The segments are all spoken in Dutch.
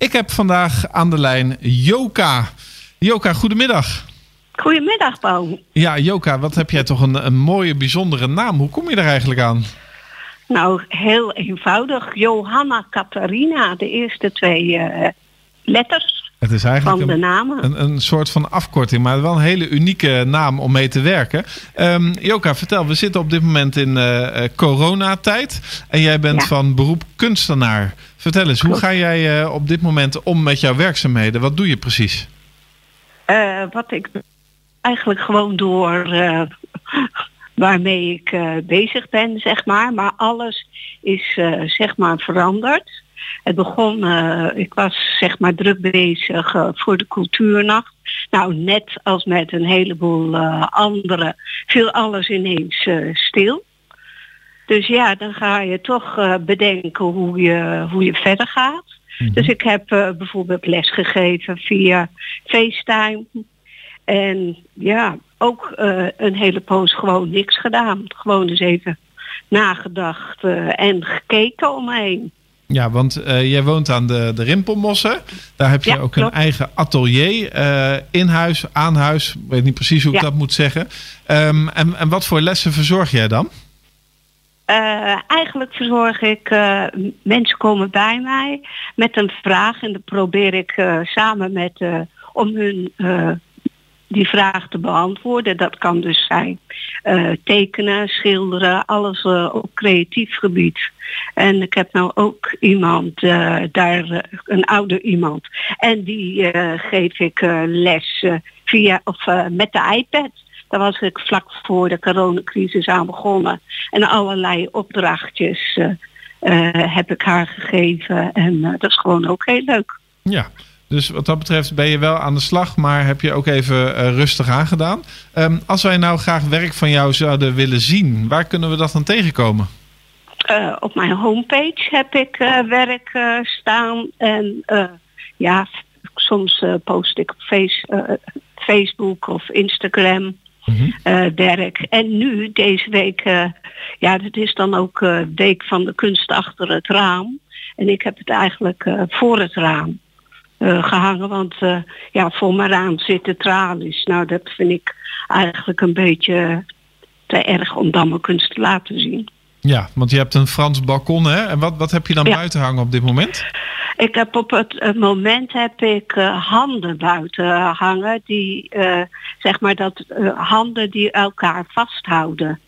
ik heb vandaag aan de lijn Joka. Joka, goedemiddag. Goedemiddag, Paul. Ja, Joka, wat heb jij toch een, een mooie, bijzondere naam. Hoe kom je er eigenlijk aan? Nou, heel eenvoudig. Johanna Catharina, de eerste twee uh, letters het is eigenlijk van de namen. Een, een, soort van afkorting, maar wel een hele unieke naam om mee te werken. Um, Joka, vertel, we zitten op dit moment in uh, coronatijd en jij bent van beroep kunstenaar. Vertel eens, hoe ga jij uh, op dit moment om met jouw werkzaamheden? Wat doe je precies? Uh, wat ik eigenlijk gewoon door waarmee ik bezig ben, zeg maar. Maar alles is zeg maar veranderd. Het begon, uh, ik was zeg maar druk bezig voor de cultuurnacht. Nou, net als met een heleboel anderen viel alles ineens stil. Dus ja, dan ga je toch bedenken hoe je, hoe je verder gaat. Mm-hmm. Dus ik heb bijvoorbeeld lesgegeven via FaceTime. En ja, ook een hele poos gewoon niks gedaan. Gewoon eens even nagedacht en gekeken omheen. Ja, want uh, jij woont aan de, de Rimpelmossen. Daar heb je ja, ook klopt. een eigen atelier. in huis, aan huis. Ik weet niet precies hoe ik ja. dat moet zeggen. Um, en, en wat voor lessen verzorg jij dan? eigenlijk verzorg ik, mensen komen bij mij met een vraag. En dan probeer ik samen met, om hun die vraag te beantwoorden. Dat kan dus zijn uh, tekenen, schilderen, alles uh, op creatief gebied. En ik heb nou ook iemand, uh, daar een ouder iemand. En die geef ik les via of met de iPad. Daar was ik vlak voor de coronacrisis aan begonnen. En allerlei opdrachtjes heb ik haar gegeven. En dat is gewoon ook heel leuk. Ja, dus wat dat betreft ben je wel aan de slag, maar heb je ook even uh, rustig aangedaan. Um, als wij nou graag werk van jou zouden willen zien, waar kunnen we dat dan tegenkomen? Uh, op mijn homepage heb ik uh, werk staan en ja, soms post ik op face, Facebook of Instagram. Mm-hmm. werk. En nu, deze week, ja, dat is dan ook week van de kunst achter het raam. En ik heb het eigenlijk voor het raam. Uh, gehangen. Want uh, ja, voor mijn raam zitten tralies. Nou, dat vind ik eigenlijk een beetje te erg om dan mijn kunst te laten zien. Ja, want je hebt een Frans balkon, hè? En wat, wat heb je dan ja. buiten hangen op dit moment? Ik heb op het, moment heb ik uh, handen buiten hangen. Die, zeg maar, dat handen die elkaar vasthouden.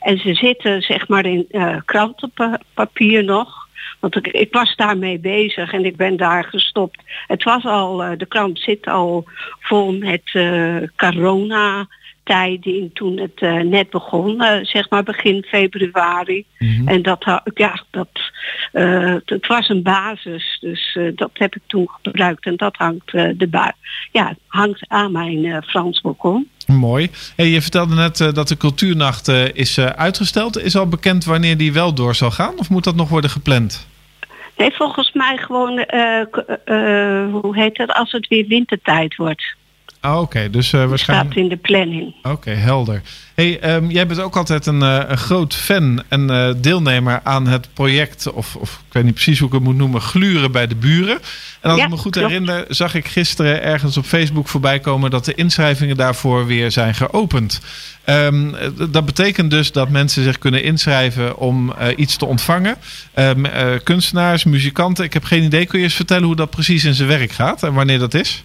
En ze zitten, zeg maar, in krantenpapier nog. Want ik, was daarmee bezig en ik ben daar gestopt. Het was al, uh, de krant zit al vol met uh, corona tijding toen het uh, net begon, zeg maar begin februari. Mm-hmm. En dat, ja, dat, het was een basis, dus dat heb ik toen gebruikt en dat hangt, de ja, hangt aan mijn Frans balkon. Mooi. Hey, je vertelde net dat de cultuurnacht is uitgesteld. Is al bekend wanneer die wel door zal gaan? Of moet dat nog worden gepland? Nee, volgens mij gewoon, hoe heet het, als het weer wintertijd wordt. Ah, oké. Okay. Dus uh, waarschijnlijk... staat in de planning. Oké, okay, helder. Hey, um, jij bent ook altijd een, uh, een groot fan en uh, deelnemer aan het project, of, of ik weet niet precies hoe ik het moet noemen, Gluren bij de Buren. En als ja, ik me goed klopt. herinner, zag ik gisteren ergens op Facebook voorbij komen dat de inschrijvingen daarvoor weer zijn geopend. Um, dat betekent dus dat mensen zich kunnen inschrijven om iets te ontvangen. Um, kunstenaars, muzikanten, ik heb geen idee. Kun je eens vertellen hoe dat precies in zijn werk gaat en wanneer dat is?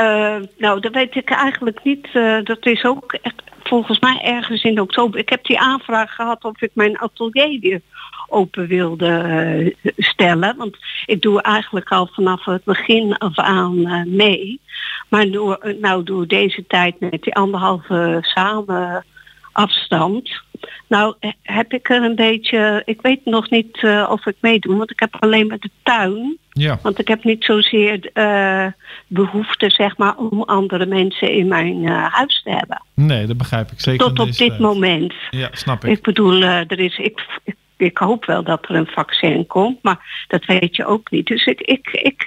Uh, nou, dat weet ik eigenlijk niet. Uh, dat is ook echt, volgens mij ergens in oktober. Ik heb die aanvraag gehad of ik mijn atelier weer open wilde uh, stellen. Want ik doe eigenlijk al vanaf het begin af aan mee. Maar door, nou, door deze tijd met die anderhalve samen afstand. Nou heb ik er een beetje, ik weet nog niet uh, of ik meedoe, want ik heb alleen maar de tuin. Ja. Want ik heb niet zozeer uh, behoefte, zeg maar, om andere mensen in mijn uh, huis te hebben. Nee, dat begrijp ik zeker. Tot op dit tijd. moment. Ja, snap ik. Ik bedoel, er is, ik, ik, ik, hoop wel dat er een vaccin komt, maar dat weet je ook niet. Dus ik, ik, ik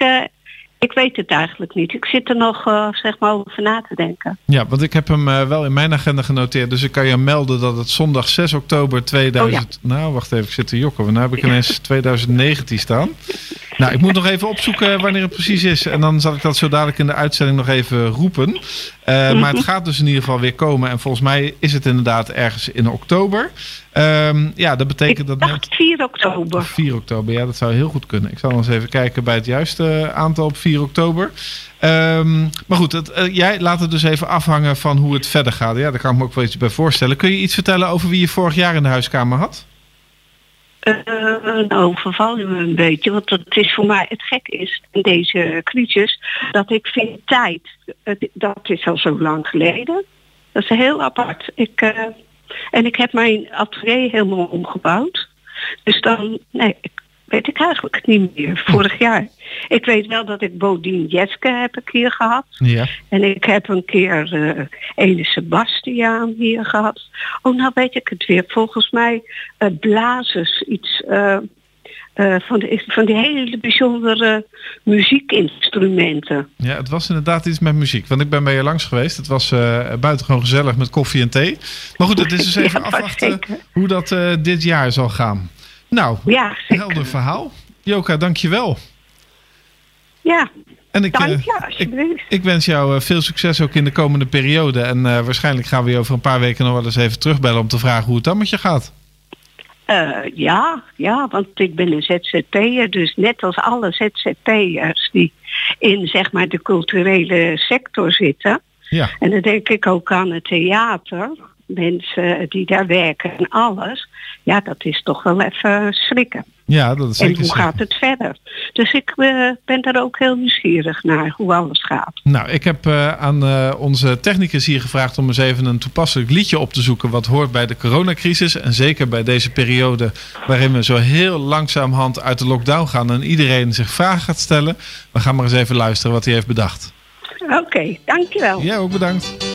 Ik weet het eigenlijk niet. Ik zit er nog uh, zeg maar over na te denken. Ja, want ik heb hem uh, wel in mijn agenda genoteerd. Dus ik kan je melden dat het zondag 6 oktober 2000... Oh, ja. Nou, wacht even, ik zit te jokken. Nu heb ik ineens 2019 staan. Nou, ik moet nog even opzoeken wanneer het precies is. En dan zal ik dat zo dadelijk in de uitzending nog even roepen. Uh, mm-hmm. Maar het gaat dus in ieder geval weer komen. En volgens mij is het inderdaad ergens in oktober. Um, ja, dat betekent ik dat... Dacht 4 oktober. 4 oktober, ja, dat zou heel goed kunnen. Ik zal eens even kijken bij het juiste aantal op 4 oktober. Um, maar goed, het, uh, jij laat het dus even afhangen van hoe het verder gaat. Ja, daar kan ik me ook wel iets bij voorstellen. Kun je iets vertellen over wie je vorig jaar in de huiskamer had? Uh, nou, verval je me een beetje. Want het is voor mij het gek is in deze crisis dat ik vind tijd. Dat is al zo lang geleden. Dat is heel apart. Ik, en ik heb mijn atelier helemaal omgebouwd. Dus dan, nee, ik weet ik eigenlijk niet meer. Vorig jaar. Ik weet wel dat ik Bodien Jeske heb een keer gehad. Ja. En ik heb een keer uh, Ene Sebastiaan hier gehad. Oh, nou weet ik het weer. Volgens mij uh, blazers iets... Uh, uh, van, de, van die hele bijzondere muziekinstrumenten. Ja, het was inderdaad iets met muziek. Want ik ben bij je langs geweest. Het was uh, buitengewoon gezellig met koffie en thee. Maar goed, het is dus even ja, afwachten hoe dat uh, dit jaar zal gaan. Nou, ja, helder verhaal. Joka, dank je wel. Ja, en ik, dank je, alsjeblieft. Ik, ik, wens jou veel succes ook in de komende periode. En waarschijnlijk gaan we je over een paar weken nog wel eens even terugbellen... om te vragen hoe het dan met je gaat. Uh, ja, ja, want ik ben een ZZP'er, dus net als alle ZZP'ers die in zeg maar de culturele sector zitten. Ja. En dan denk ik ook aan het theater, mensen die daar werken en alles. Ja, dat is toch wel even schrikken. Ja, dat is En hoe gaat het verder? Dus ik uh, ben daar ook heel nieuwsgierig naar hoe alles gaat. Nou, ik heb uh, aan uh, onze technicus hier gevraagd om eens even een toepasselijk liedje op te zoeken. wat hoort bij de coronacrisis. En zeker bij deze periode waarin we zo heel langzaamhand uit de lockdown gaan. en iedereen zich vragen gaat stellen. We gaan maar eens even luisteren wat hij heeft bedacht. Oké, okay, dankjewel. Ja, ook bedankt.